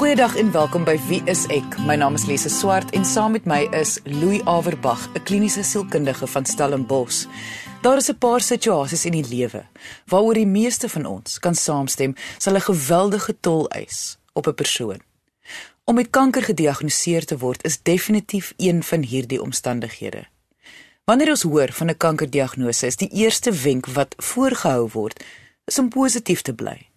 Goeiedag en welkom by Wie is ek? My naam is Lise Swart en saam met my is Louis Averbag, 'n kliniese sielkundige van Stellenbosch. Daar is 'n paar situasies in die lewe waaroor die meeste van ons kan saamstem, sal 'n geweldige tol eis op 'n persoon. Om met kanker gediagnoseer te word is definitief een van hierdie omstandighede. Wanneer ons hoor van 'n kankerdiagnose, is die eerste wenk wat voorgehou word, is om positief te bly.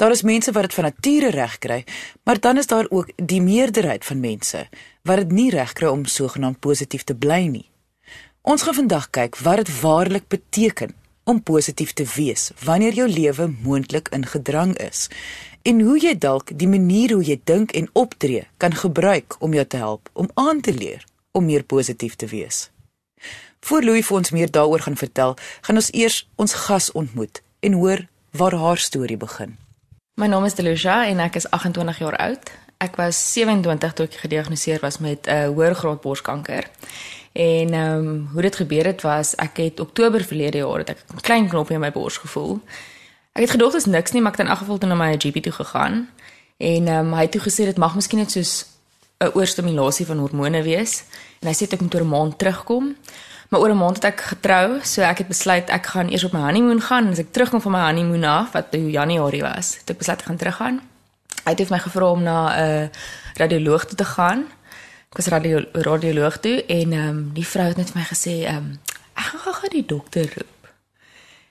Daar is mense wat dit van nature reg kry, maar dan is daar ook die meerderheid van mense wat dit nie reg kry om sogenaamd positief te bly nie. Ons gaan vandag kyk wat dit waarlik beteken om positief te wees wanneer jou lewe moontlik in gedrang is en hoe jy dalk die manier hoe jy dink en optree kan gebruik om jou te help om aan te leer om meer positief te wees. Voor Louis vir ons meer daaroor gaan vertel, gaan ons eers ons gas ontmoet en hoor waar haar storie begin. My naam is Delusha en ek is 28 jaar oud. Ek was 27 toe ek gediagnoseer was met 'n uh, hoër graad borskanker. En ehm um, hoe dit gebeur het was ek het Oktober verlede jaar het ek 'n klein knoppie in my bors gevoel. Ek het gedog dit is niks nie, maar ek het in elk geval toe na my GP toe gegaan. En ehm um, hy het toe gesê dit mag miskien net soos 'n oorstimulasie van hormone wees. En hy sê ek moet oor 'n maand terugkom. Maar oor 'n maand het ek getrou, so ek het besluit ek gaan eers op my honeymoon gaan en as ek terugkom van my honeymoon af wat in Januarie was, het ek besluit ek gaan teruggaan. Hy het my gevra om na 'n uh, radioloog toe te gaan. Ek was radio radioloog toe en ehm um, die vrou het net vir my gesê ehm um, ek gaan gou die dokter roep.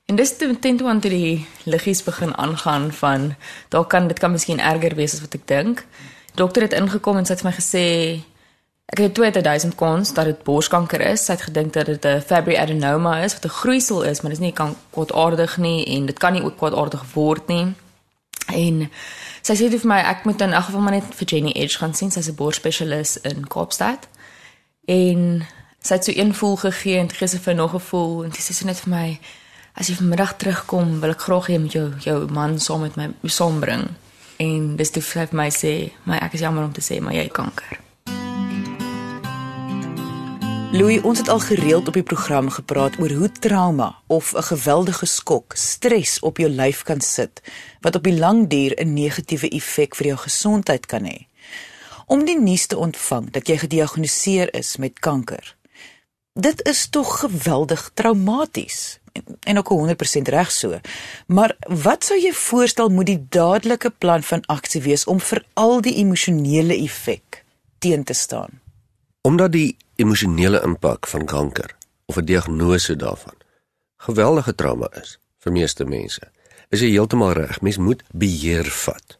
En dis toe teen toe aan die liggies begin aangaan van daar kan dit kan miskien erger wees as wat ek dink. Dokter het ingekom en sy het vir my gesê Ek het 2000 kans dat dit borskanker is. Sy het gedink dat dit 'n Fabry adenoma is wat 'n groeisel is, maar dit is nie kan kwaadaardig nie en dit kan nie ook kwaadaardig word nie. En sy sê vir my ek moet in elk geval maar net vir Jenny Edge gaan sien. Sy's 'n borsspesialis in Kaapstad. En sy het so een voel gegee en gister vir nog 'n voel en sy sê net vir my as jy vanmiddag terugkom, wil ek graag hê jy moet jou jou man saam met my saambring. En dis toe sy vir my sê, "Maar ek is jammer om te sê, maar jy het kanker." Louis, ons het al gereeld op die program gepraat oor hoe trauma of 'n geweldige skok stres op jou lyf kan sit wat op die lang duur 'n negatiewe effek vir jou gesondheid kan hê. Om die nuus te ontvang dat jy gediagnoseer is met kanker. Dit is tog geweldig traumaties en, ook 100% reg so. Maar wat sou jy voorstel moet die dadelike plan van aksie wees om vir al die emosionele effek teen te staan? Omdat die emosionele impak van kanker of 'n diagnose daarvan geweldige trauma is vir meeste mense. Is jy heeltemal reg? Mens moet beheer vat.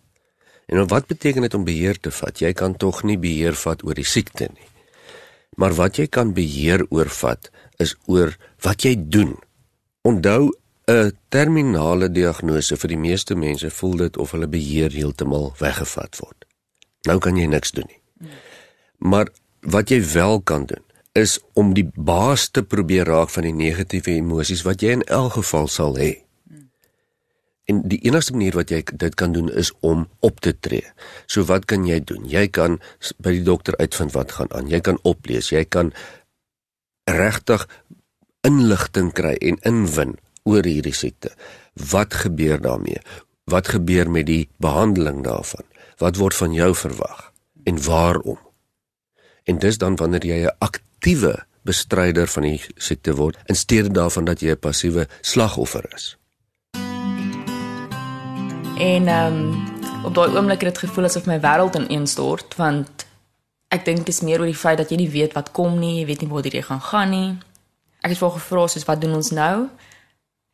En wat beteken dit om beheer te vat? Jy kan tog nie beheer vat oor die siekte nie. Maar wat jy kan beheer oorvat is oor wat jy doen. Onthou 'n terminale diagnose vir die meeste mense voel dit of hulle beheer heeltemal weggevat word. Nou kan jy niks doen nie. Maar wat jy wel kan doen is om die baas te probeer raak van die negatiewe emosies wat jy in elk geval sal hê. En die enigste manier wat jy dit kan doen is om op te tree. So wat kan jy doen? Jy kan by die dokter uitvind wat gaan aan. Jy kan oplees, jy kan regtig inligting kry en inwin oor hierdie siekte. Wat gebeur daarmee? Wat gebeur met die behandeling daarvan? Wat word van jou verwag en waarom? En dis dan wanneer jy 'n aktiewe bestryder van die siekte word in steede daarvan dat jy 'n passiewe slagoffer is. En ehm um, op daai oomblik het dit gevoel asof my wêreld ineenstort want ek dink dit is meer oor die feit dat jy nie weet wat kom nie, jy weet nie waar dit gaan gaan nie. Ek het vir gevra soos wat doen ons nou?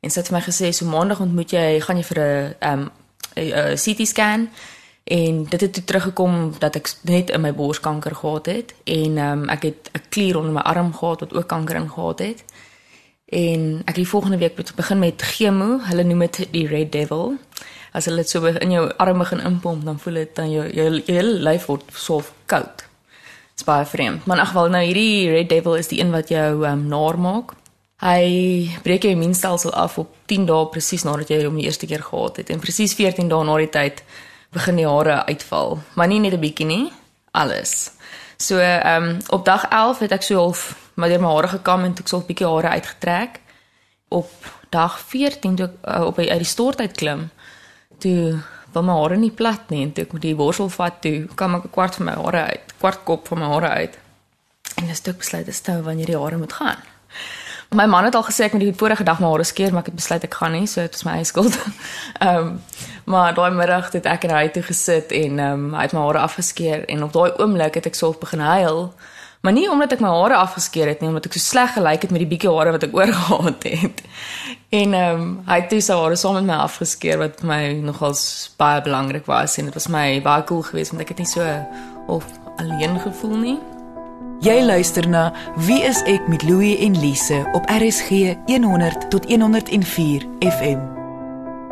En sy het vir my gesê so maandag ontmoet jy, gaan jy vir 'n ehm um, 'n CT scan En dit het toe teruggekom dat ek net in my borskanker gehad het en um, ek het 'n klier onder my arm gehad wat ook kanker in gehad het. En ek die volgende week moet begin met chemo. Hulle noem dit die red devil. As hulle dit so in jou arm begin inpomp, dan voel dit dan jou jou hele lyf word so koud. Dit's baie vreemd. Maar in geval nou hierdie red devil is die een wat jou um, naar maak. Hy breek jou immuunstelsel af op 10 dae presies nadat jy hom die eerste keer gehad het en presies 14 dae na die tyd begin die hare uitval, maar nie net 'n bietjie nie, alles. So ehm um, op dag 11 het ek so half maar deur my hare gekam en ek so 'n bietjie hare uitgetrek. Op dag 14 toe ek uh, op uit die stort uit klim, toe wil my hare nie plat nie en toe ek met die borsel vat toe, kom ek 'n kwart van my hare uit, kwart kop van my hare uit. En dis toe ek besluit dis nou wanneer die hare moet gaan. My man het al gesê ek moet die vorige dag my hare skeer, maar ek het besluit ek gaan nie, so dit is my eie skuld. Ehm um, maar daai middag het ek in hy toe gesit en ehm um, hy het my hare afgeskeer en op daai oomblik het ek self begin huil. Maar nie omdat ek my hare afgeskeer het nie, omdat ek so sleg gelyk het met die bietjie hare wat ek oorgehad het. En ehm um, hy het toe sy hare saam met my afgeskeer wat vir my nogals baie belangrik was en dit was my baie cool geweest want ek het nie so of alleen gevoel nie. Jy luister na Wie is ek met Louie en Lise op RSG 100 tot 104 FM.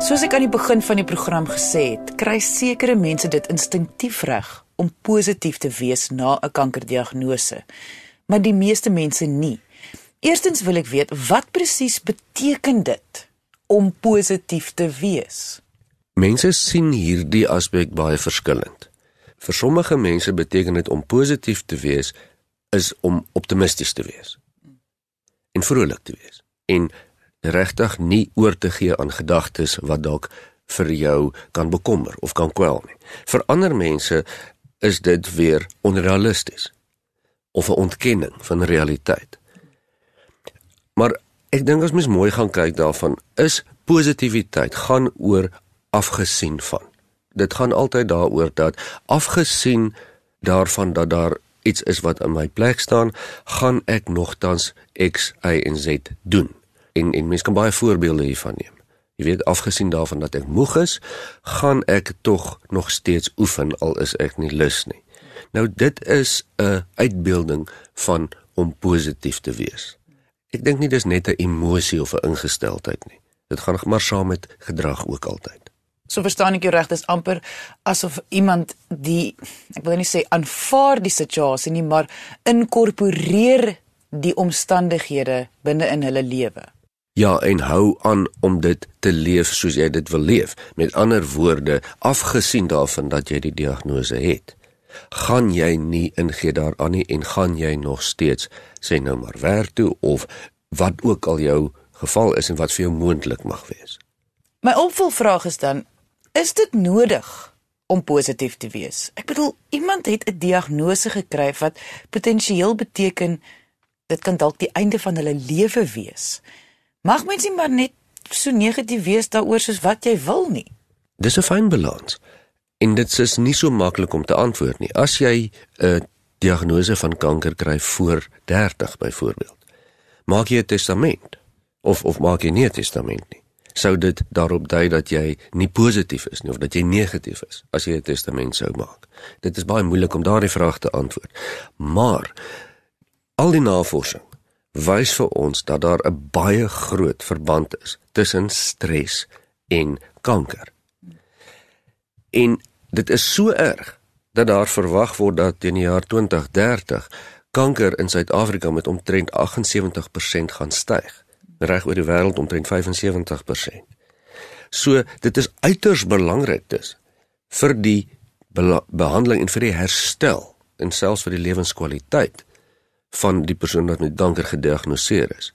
Soos ek aan die begin van die program gesê het, kry sekere mense dit instinktief reg om positief te wees na 'n kankerdiagnose, maar die meeste mense nie. Eerstens wil ek weet wat presies beteken dit om positief te wees? Mense sien hierdie aspek baie verskillend. Vir sommige mense beteken dit om positief te wees is om optimisties te wees en vrolik te wees en regtig nie oor te gee aan gedagtes wat dalk vir jou kan bekommer of kan kwel nie. Vir ander mense is dit weer onrealisties of 'n ontkenning van realiteit. Maar ek dink as mens mooi gaan kyk daarvan, is positiwiteit gaan oor afgesien van. Dit gaan altyd daaroor dat afgesien daarvan dat daar iets is wat in my plek staan, gaan ek nogtans X, Y en Z doen. En en mense kan baie voorbeelde hiervan neem. Jy weet afgesien daarvan dat ek moeg is, gaan ek tog nog steeds oefen al is ek nie lus nie. Nou dit is 'n uitbeelding van om positief te wees. Ek dink nie dis net 'n emosie of 'n ingesteldheid nie. Dit gaan maar saam met gedrag ook altyd. So verstaan ek jou reg, dis amper asof iemand die ek wil nie sê aanvaar die situasie nie, maar inkorporeer die omstandighede binne in hulle lewe. Ja, en hou aan om dit te leef soos jy dit wil leef. Met ander woorde, afgesien daarvan dat jy die diagnose het, gaan jy nie ingee daaraan nie en gaan jy nog steeds sê nou maar werk toe of wat ook al jou geval is en wat vir jou moontlik mag wees. My opvolgvraag is dan, Is dit nodig om positief te wees? Ek bedoel, iemand het 'n diagnose gekry wat potensieel beteken dit kan dalk die einde van hulle lewe wees. Mag mens nie maar net so negatief wees daaroor soos wat jy wil nie. Dis 'n fyn balans. En dit is nie so maklik om te antwoord nie. As jy 'n diagnose van kanker kry voor 30 byvoorbeeld, maak jy 'n testament of of maak jy nie 'n testament nie sou dit daarop dui dat jy nie positief is nie of dat jy negatief is as jy 'n testament sou maak. Dit is baie moeilik om daardie vraag te antwoord. Maar al die navorsing wys vir ons dat daar 'n baie groot verband is tussen stres en kanker. En dit is so erg dat daar verwag word dat teen die jaar 2030 kanker in Suid-Afrika met omtrent 78% gaan styg reg oor die wêreld omtrent 75%. So dit is uiters belangrik dis vir die behandeling en vir die herstel en selfs vir die lewenskwaliteit van die persoon wat met kanker gediagnoseer is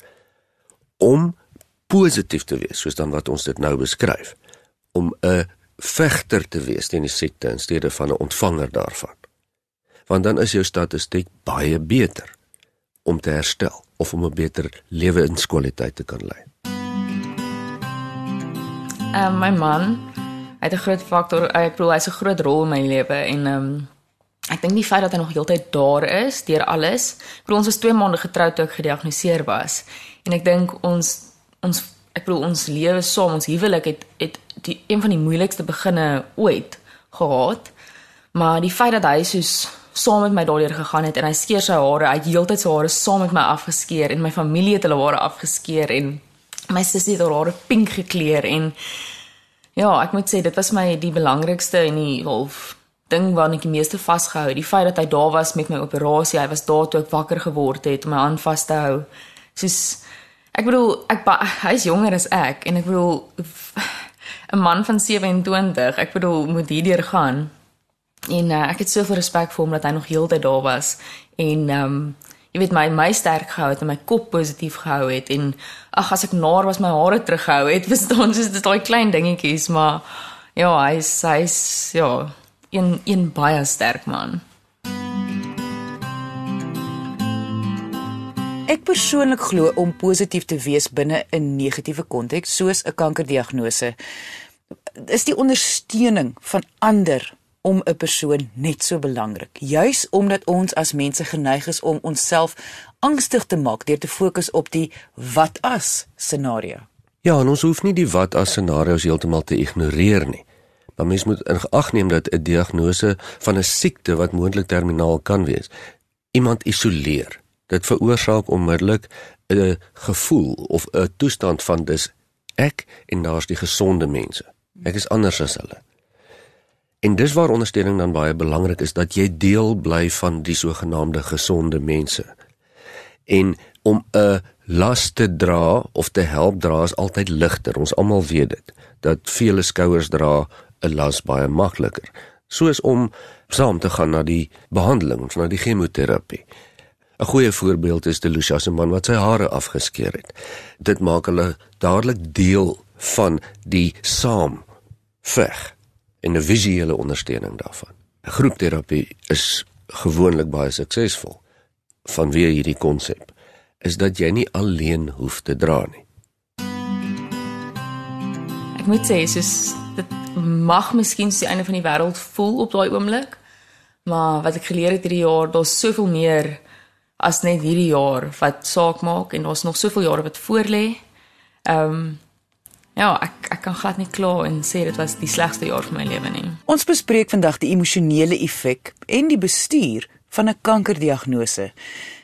om positief te wees soos dan wat ons dit nou beskryf om 'n vegter te wees teen die siekte in steede van 'n ontvanger daarvan want dan is jou statistiek baie beter om te herstel of om 'n beter lewenskwaliteit te kan lei. Ehm um, my man, hy het 'n groot faktor, ek bedoel hy's 'n groot rol in my lewe en ehm um, ek dink die feit dat hy nog heeltyd daar is deur alles. Ek bedoel ons was 2 maande getroud toe ek gediagnoseer was en ek dink ons ons ek bedoel ons lewe saam, ons huwelik het het die een van die moeilikste beginne ooit gehad. Maar die feit dat hy soos saam met my daardeur gegaan het en hy skeer sy hare, hy het heeltyd sy hare saam met my afgeskeer en my familie het hulle hare afgeskeer en my sussie het haar hare pink gekleur en ja, ek moet sê dit was my die belangrikste en die half ding waarna ek die meeste vasgehou, die feit dat hy daar was met my operasie, hy was daar toe ek wakker geword het om my aan vas te hou. Soos ek bedoel, ek hy's jonger as ek en ek bedoel 'n man van 27, ek bedoel moet hierdeur gaan. En uh, ek het soveel respek vir hom dat hy nog heeltyd daar was. En ehm um, jy weet my my sterk gehou het en my kop positief gehou het. En ag as ek naar was my hare terughou het verstaan soos dit daai klein dingetjies maar Ja, hy's hy's ja, een een baie sterk man. Ek persoonlik glo om positief te wees binne 'n negatiewe konteks soos 'n kankerdiagnose is die ondersteuning van ander om 'n persoon net so belangrik. Juis omdat ons as mense geneig is om onsself angstig te maak deur te fokus op die wat as scenario. Ja, en ons hoef nie die wat as scenario's heeltemal te ignoreer nie. Maar mens moet in ag neem dat 'n diagnose van 'n siekte wat moontlik terminaal kan wees, iemand isoleer. Dit veroorsaak onmiddellik 'n gevoel of 'n toestand van dis ek en daar's die gesonde mense. Ek is anders as hulle. En dis waar ondersteuning dan baie belangrik is dat jy deel bly van die sogenaamde gesonde mense. En om 'n las te dra of te help dra is altyd ligter. Ons almal weet dit dat vele skouers dra 'n las baie makliker. Soos om saam te gaan na die behandeling of na die chemoterapie. 'n Goeie voorbeeld is Delucia se man wat sy hare afgeskeer het. Dit maak hulle dadelik deel van die saam veg en 'n visuele ondersteuning daarvan. Groepterapie is gewoonlik baie suksesvol vanweë hierdie konsep is dat jy nie alleen hoef te dra nie. Ek moet sê soos dit mag miskien so die einde van die wêreld voel op daai oomblik, maar wat ek geleer het hierdie jaar, daar's soveel meer as net hierdie jaar wat saak maak en daar's nog soveel jare wat voorlê. Ehm um, Ja, ek ek kan glad nie kla en sê dit was die slegste jaar van my lewe nie. Ons bespreek vandag die emosionele effek en die bestuur van 'n kankerdiagnose.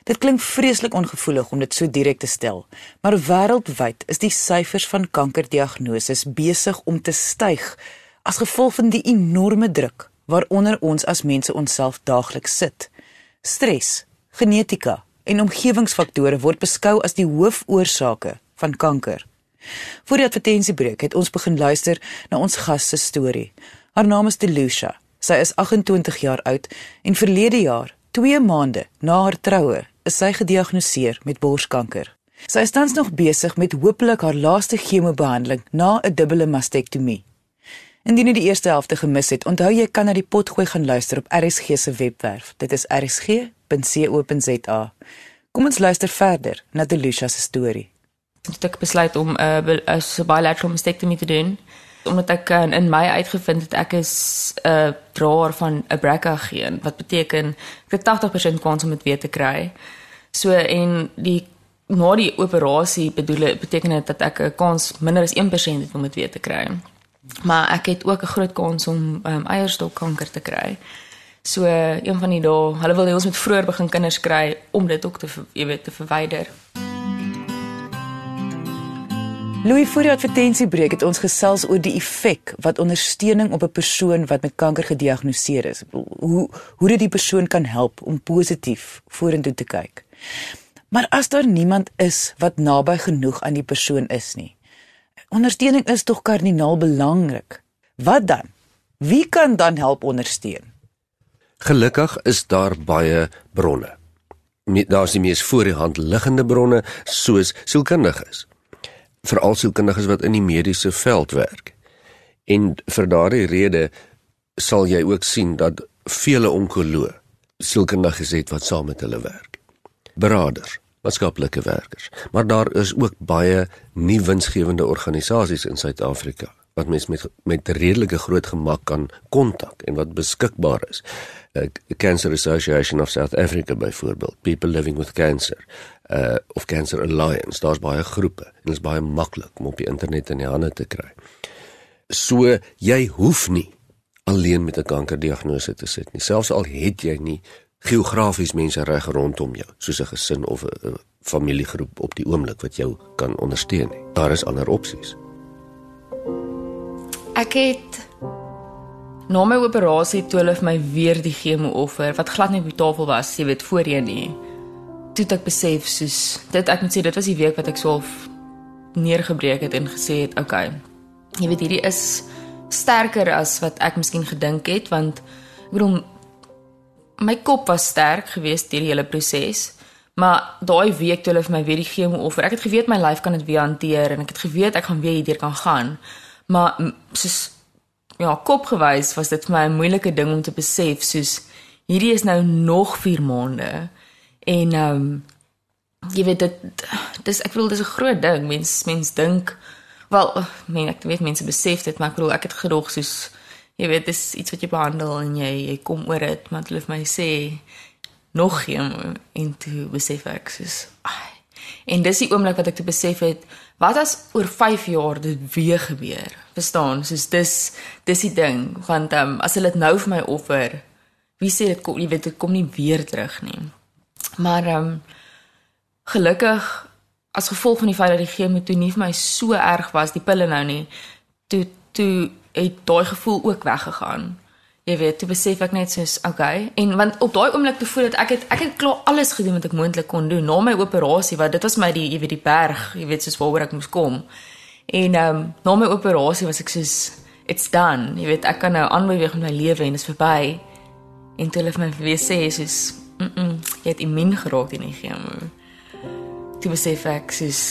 Dit klink vreeslik ongevoelig om dit so direk te stel, maar wêreldwyd is die syfers van kankerdiagnoses besig om te styg as gevolg van die enorme druk waaronder ons as mense onsself daagliks sit. Stres, genetika en omgewingsfaktore word beskou as die hoofoorsake van kanker. Voor die advertensiebreek het ons begin luister na ons gas se storie. Haar naam is Delusha. Sy is 28 jaar oud en verlede jaar, 2 maande na haar troue, is sy gediagnoseer met borskanker. Sy is tans nog besig met hopelik haar laaste chemobehandeling na 'n dubbele mastektomie. Indien jy die eerste helfte gemis het, onthou jy kan na die potgooi gaan luister op RSG se webwerf. Dit is rsg.co.za. Kom ons luister verder na Delusha se storie het ek besluit om 'n uh, bilateral mastectomy te doen omdat ek uh, in my uitgevind het ek is 'n uh, draer van 'n BRCA geen wat beteken ek het 80% kans om dit weer te kry. So en die na die operasie bedoel beteken dit dat ek 'n kans minder as 1% het om dit weer te kry. Maar ek het ook 'n groot kans om um, eierstokkanker te kry. So een van die dae, hulle wil hê ons moet vroeër begin kinders kry om dit ook te jy weet te verwyder. Louis voor die advertensiebreek het ons gesels oor die effek wat ondersteuning op 'n persoon wat met kanker gediagnoseer is. Hoe hoe dit die persoon kan help om positief vorentoe te kyk. Maar as daar niemand is wat naby genoeg aan die persoon is nie. Ondersteuning is tog kardinaal belangrik. Wat dan? Wie kan dan help ondersteun? Gelukkig is daar baie bronne. Daar's die mees voor die hand liggende bronne soos sielkundiges veral sielkundiges wat in die mediese veld werk. En vir daardie rede sal jy ook sien dat vele onkoloë sielkundiges het wat saam met hulle werk. Beraders, maatskaplike werkers, maar daar is ook baie nie winsgewende organisasies in Suid-Afrika wat mens met met redelike groot gemak kan kontak en wat beskikbaar is. Uh, Cancer Association of South Africa byvoorbeeld, People Living with Cancer, uh of Cancer Alliance, daar's baie groepe en dit is baie maklik om op die internet in die hande te kry. So jy hoef nie alleen met 'n kankerdiagnose te sit nie, selfs al het jy nie geografies mense reg rondom jou, soos 'n gesin of 'n familiegroep op die oomblik wat jou kan ondersteun nie. Daar is ander opsies. Ek het na my operasie toe hulle vir my weer die chemo offer wat glad nie op die tafel was, jy weet voorheen nie. Toe ek besef soos dit ek moet sê dit was die week wat ek so neergebreek het en gesê het, "Oké. Okay, jy weet hierdie is sterker as wat ek miskien gedink het want ek bedoel my kop was sterk geweest deur die hele proses." Maar daai week toe hulle vir my weer die chemo offer, ek het geweet my lyf kan dit weer hanteer en ek het geweet ek gaan weer hierdeur kan gaan. Maar soos ja, kop gewys was dit vir my 'n moeilike ding om te besef soos hierdie is nou nog 4 maande. En ehm um, jy weet dit dis ek bedoel dis 'n groot ding. Mens mens dink wel, men ek weet mense besef dit, maar ek bedoel ek het gedog soos jy weet dis iets wat jy behandel en jy jy kom oor dit, maar hulle het my sê nog geen en toe besef ek soos ai. En dis die oomblik wat ek te besef het, wat as oor 5 jaar dit weer gebeur? Verstaan? Soos dis dis die ding, want ehm um, as hulle dit nou vir my offer, wie sê dit kom, jy weet dit kom nie weer terug nie. Maar ehm um, gelukkig as gevolg van die feit dat die chemo toe nie vir my so erg was, die pille nou nie, toe toe het daai gevoel ook weggegaan. Jy weet, toe besef ek net soos, okay, en want op daai oomblik te voel dat ek het ek het klaar alles gedoen wat ek moontlik kon doen na my operasie, want dit was my die jy weet die berg, jy weet soos waaroor ek moes kom. En ehm um, na my operasie was ek soos it's done. Jy weet, ek kan nou aanbeweeg met my lewe en dit is verby. En toe hulle vir my weer sê soos, mm, -mm jy het immuun geraak teen die chemo. Toe besef ek soos,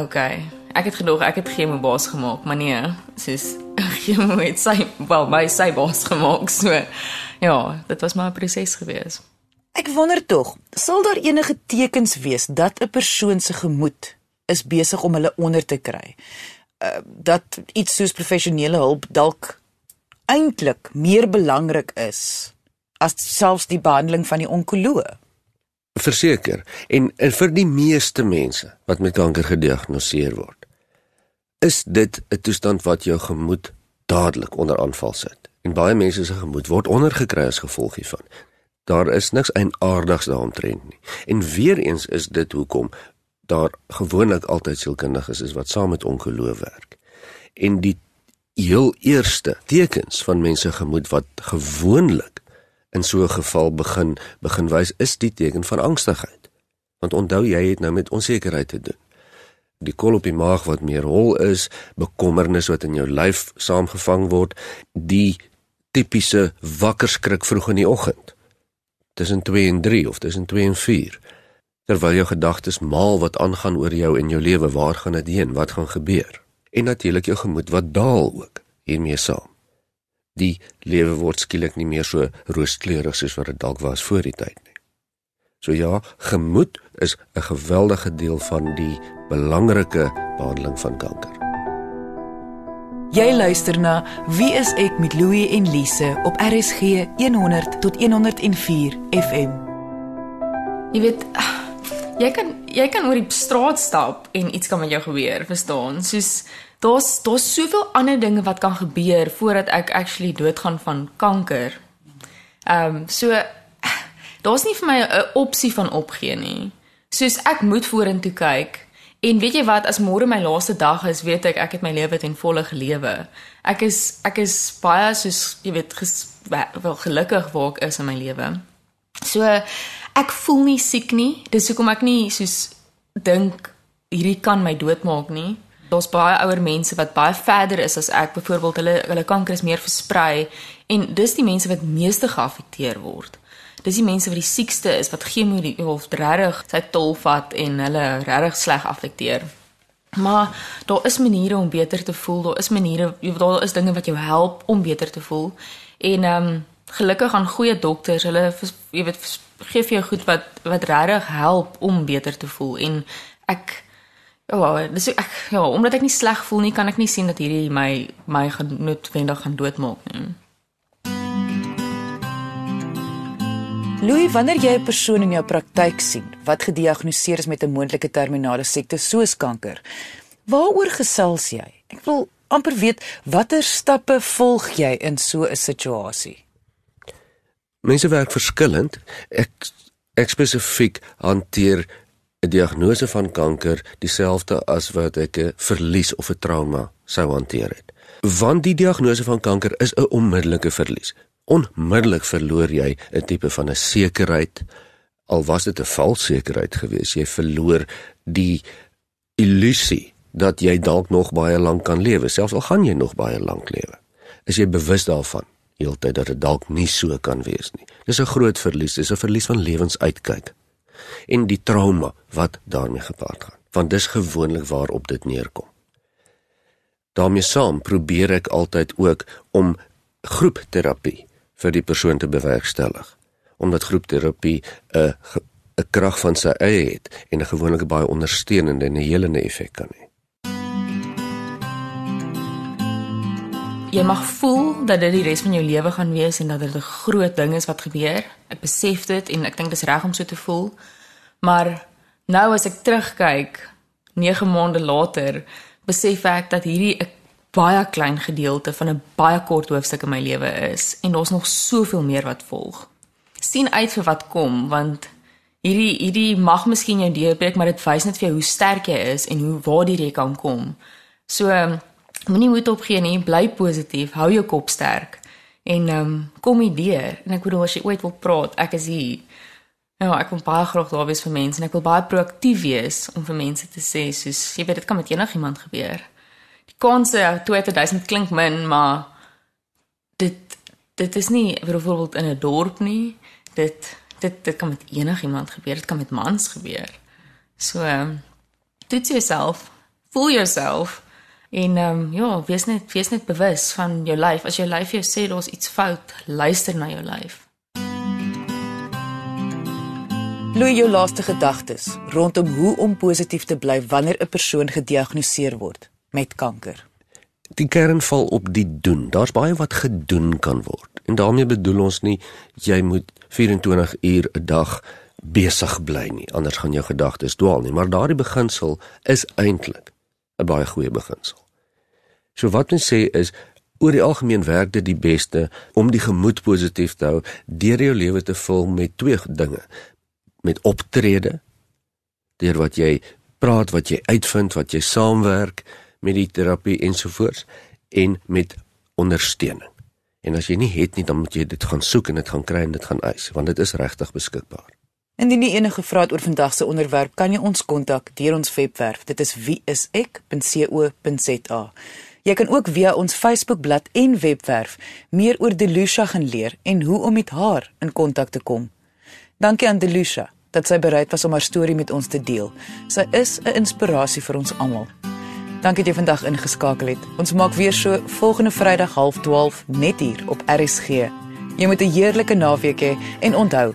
okay, ek het gedog ek het chemo baas gemaak, maar nee, soos chemo het sy wel my sy baas gemaak so. Ja, dit was maar 'n proses gewees. Ek wonder tog, sal daar enige tekens wees dat 'n persoon se gemoed is besig om hulle onder te kry? Uh, dat iets soos professionele hulp dalk eintlik meer belangrik is as selfs die behandeling van die onkoloog. Verseker, en, en vir die meeste mense wat met kanker gediagnoseer word, is dit 'n toestand wat jou gemoed dadelik onder aanval sit. En baie mense se gemoed word ondergekry as gevolg hiervan. Daar is niks eienaardigs daaromtrent nie. En weer eens is dit hoekom daar gewoonlik altyd sielkundiges is wat saam met ongeloof werk. En die heel eerste tekens van mense gemoed wat gewoonlik in so 'n geval begin begin wys is die teken van angstigheid. Want onthou jy het nou met onsekerheid te doen die kol op die maag wat meer hol is, bekommernis wat in jou lyf saamgevang word, die tipiese wakker skrik vroeg in die oggend. Tussen 2 en 3 of tussen 2 en 4. Terwyl jou gedagtes maal wat aangaan oor jou en jou lewe, waar gaan dit heen? Wat gaan gebeur? En natuurlik jou gemoed wat daal ook hiermee saam. Die lewe word skielik nie meer so rooskleurig soos wat dit dalk was voor die tyd nie. So ja, gemoed is 'n geweldige deel van die belangrike behandeling van kanker. Jy luister na Wie is ek met Louie en Lise op RSG 100 tot 104 FM. Jy weet jy kan jy kan oor die straat stap en iets kan met jou gebeur, verstaan? Soos daar's daar's soveel ander dinge wat kan gebeur voordat ek actually doodgaan van kanker. Ehm um, so daar's nie vir my 'n opsie van opgee nie. Soos ek moet vorentoe kyk En weet jy wat, as môre my laaste dag is, weet ek ek het my lewe ten volle gelewe. Ek is ek is baie soos jy weet ges, wel gelukkig waar ek is in my lewe. So ek voel nie siek nie. Dis hoekom ek nie soos dink hierdie kan my doodmaak nie. Daar's baie ouer mense wat baie verder is as ek. Byvoorbeeld hulle hulle kanker is meer versprei en dis die mense wat meeste geaffekteer word dis die mense wat die siekste is wat chemo of regtig sy tol vat en hulle regtig sleg affekteer. Maar daar is maniere om beter te voel. Daar is maniere, daar is dinge wat jou help om beter te voel. En ehm um, gelukkig aan goeie dokters, hulle jy weet gee vir jou goed wat wat regtig help om beter te voel. En ek Ja, oh, dis ek ja, omdat ek nie sleg voel nie, kan ek nie sien dat hierdie my my genoodwendig gaan doodmaak nie. Louis, wanneer jy 'n persoon in jou praktyk sien wat gediagnoseer is met 'n moontlike terminale siekte soos kanker, waaroor gesels jy? Ek wil amper weet watter stappe volg jy in so 'n situasie? Mense werk verskillend. Ek ek spesifiek hanteer 'n diagnose van kanker dieselfde as wat ek 'n verlies of 'n trauma sou hanteer het. Want die diagnose van kanker is 'n onmiddellike verlies onmiddellik verloor jy 'n tipe van 'n sekerheid al was dit 'n vals sekerheid geweest jy verloor die illusie dat jy dalk nog baie lank kan lewe selfs al gaan jy nog baie lank lewe is jy bewus daarvan heeltyd dat dit dalk nie so kan wees nie. Dis 'n groot verlies dis 'n verlies van lewensuitkyk en die trauma wat daarmee gepaard gaan want dis gewoonlik waarop dit neerkom. Daarmee saam probeer ek altyd ook om groepterapie vir die persoon te bewerkstellig omdat groepterapie 'n 'n krag van sy eie het en 'n gewoonlik baie ondersteunende en helende effek kan hê. Jy mag voel dat dit die res van jou lewe gaan wees en dat dit 'n groot ding is wat gebeur. Ek besef dit en ek dink dit is reg om so te voel. Maar nou as ek terugkyk 9 maande later, besef ek dat hierdie 'n baie klein gedeelte van 'n baie kort hoofstuk in my lewe is en daar's nog soveel meer wat volg. sien uit vir wat kom want hierdie hierdie mag miskien jou deurbreek, maar dit wys net vir jou hoe sterk jy is en hoe waar jy kan kom. So moenie moed opgee nie, bly positief, hou jou kop sterk en um, kom hier deur. En ek bedoel as jy ooit wil praat, ek is hier. Ja, ek wil baie graag daar wees vir mense en ek wil baie proaktief wees om vir mense te sê soos jy weet dit kan met enigiemand gebeur. Die kanse 2000 klink min, maar dit dit is nie byvoorbeeld in 'n dorp nie. Dit dit dit kan met enigiemand gebeur. Dit kan met mans gebeur. So dit jouself, voel jouself en ehm um, ja, wees net wees net bewus van jou lyf. As jou lyf jou sê daar's iets fout, luister na jou lyf. Louis jou laaste gedagtes rondom hoe om positief te bly wanneer 'n persoon gediagnoseer word met kanker. Die kern val op die doen. Daar's baie wat gedoen kan word. En daarmee bedoel ons nie jy moet 24 uur 'n dag besig bly nie, anders gaan jou gedagtes dwaal nie, maar daardie beginsel is eintlik 'n baie goeie beginsel. So wat ons sê is oor die algemeen werk dit die beste om die gemoed positief te hou deur jou lewe te vul met twee dinge met optrede deur wat jy praat, wat jy uitvind, wat jy saamwerk met die terapie ensovoorts en met ondersteuning. En as jy nie het nie, dan moet jy dit gaan soek en dit gaan kry en dit gaan eis, want dit is regtig beskikbaar. Indien jy enige vrae het oor vandag se onderwerp, kan jy ons kontak deur ons webwerf. Dit is wieisek.co.za. Jy kan ook via ons Facebookblad en webwerf meer oor Delusha gaan leer en hoe om met haar in kontak te kom. Dankie aan Delusha dat sy bereid was om haar storie met ons te deel. Sy is 'n inspirasie vir ons almal. Dankie dat jy vandag ingeskakel het. Ons maak weer so volgende Vrydag 12:30 net hier op RSG. Jy moet 'n heerlike naweek hê en onthou,